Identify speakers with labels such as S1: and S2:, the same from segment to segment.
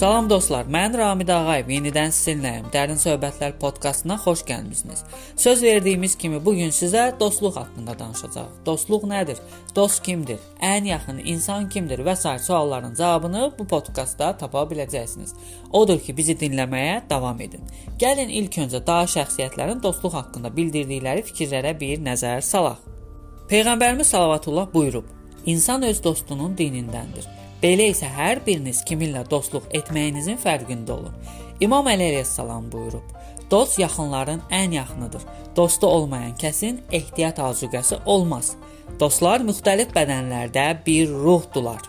S1: Salam dostlar, mən Ramid Ağayev. Yenidən sizinləyəm. Dərin söhbətlər podkastına xoş gəlmisiniz. Söz verdiyimiz kimi bu gün sizə dostluq haqqında danışacağıq. Dostluq nədir? Dost kimdir? Ən yaxın insan kimdir və sair sualların cavabını bu podkastda tapa biləcəksiniz. Odur ki, bizi dinləməyə davam edin. Gəlin ilk öncə daha şəxsiyyətlərin dostluq haqqında bildirdikləri fikirlərə bir nəzər salaq. Peyğəmbərimiz sallallahu buyurub: İnsan öz dostunun dinindəndir. Belə isə hər biriniz kiminlə dostluq etməyinizin fərqində olun. İmam Əli əleyhissalam buyurub: Dost yaxınların ən yaxınıdır. Dostu olmayan kəsin ehtiyat azuqəsi olmaz. Dostlar müxtəlif bədənlərdə bir ruhdular.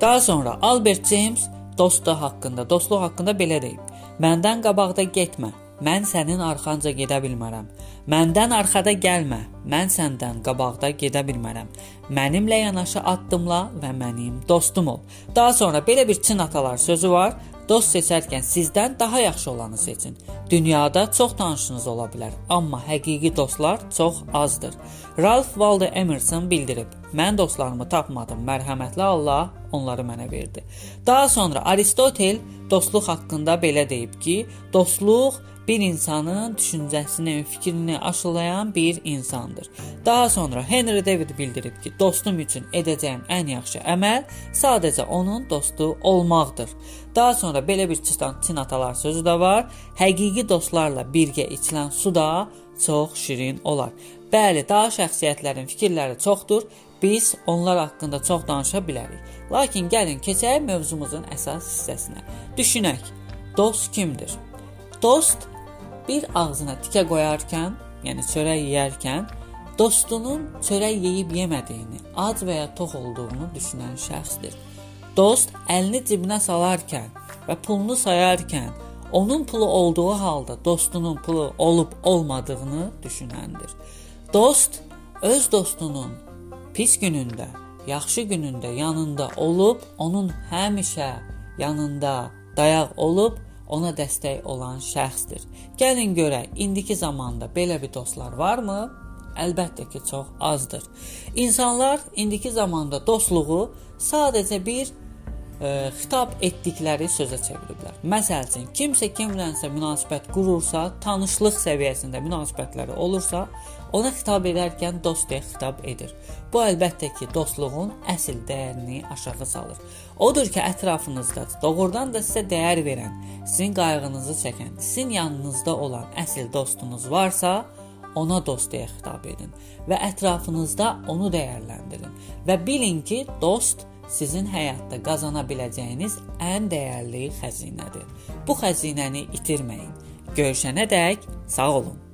S1: Daha sonra Albert James dostu haqqında, dostluq haqqında belə deyib: Məndən qabaqda getmə. Mən sənin arxanca gedə bilmərəm. Məndən arxada gəlmə. Mən səndən qabaqda gedə bilmərəm. Mənimlə yanaşı addımla və mənim dostum ol. Daha sonra belə bir Çin atalar sözü var. Dost seçərkən sizdən daha yaxşı olanı seçin. Dünyada çox tanışınız ola bilər, amma həqiqi dostlar çox azdır. Ralph Waldo Emerson bildirib: "Mən dostlarımı tapmadım, mərhəmətli Allah onları mənə verdi." Daha sonra Aristotel dostluq haqqında belə deyib ki, dostluq bir insanın düşüncəsini, fikrini aşılayan bir insandır. Daha sonra Henry David bildirib ki, dostum üçün edəcəyim ən yaxşı əməl sadəcə onun dostu olmaqdır. Daha sonra belə bir Çin atalar sözü də var. Həqiqi dostlarla birgə içilən su da çox şirin olar. Bəli, daha şəxsiyyətlərin fikirləri çoxdur. Biz onlar haqqında çox danışa bilərik. Lakin gəlin keçək mövzumuzun əsas hissəsinə. Düşünək. Dost kimdir? Dost bir ağzına tikə qoyarkən, yəni çörək yeyərkən dostunun çörək yeyib yemədiyini, ac və ya tox olduğunu düşünən şəxsdir. Dost əlini cibinə salarkən və pulunu sayarkən onun pulu olduğu halda dostunun pulu olub olmadığını düşünəndir. Dost öz dostunun pis günündə, yaxşı günündə yanında olub, onun həmişə yanında dayaq olub ona dəstək olan şəxsdir. Gəlin görək, indiki zamanda belə bir dostlar varmı? Əlbəttə ki, çox azdır. İnsanlar indiki zamanda dostluğu sadəcə bir ə, xitab etdikləri sözə çeviriblər. Məsəl üçün, kimsə kimlənsə münasibət qurursa, tanışlıq səviyyəsində münasibətləri olursa, ona xitab edərkən dost deyə xitab edir. Bu əlbəttə ki, dostluğun əsl dəyərini aşağı salır. Odur ki, ətrafınızda doğrudan da sizə dəyər verən, sizin qayğınızı çəkən, sizin yanınızda olan əsl dostunuz varsa, ona dost deyə xitab edin və ətrafınızda onu dəyərləndirin və bilin ki, dost sizin həyatda qazana biləcəyiniz ən dəyərli xəzinədir. Bu xəzinəni itirməyin. Görüşənədək sağ olun.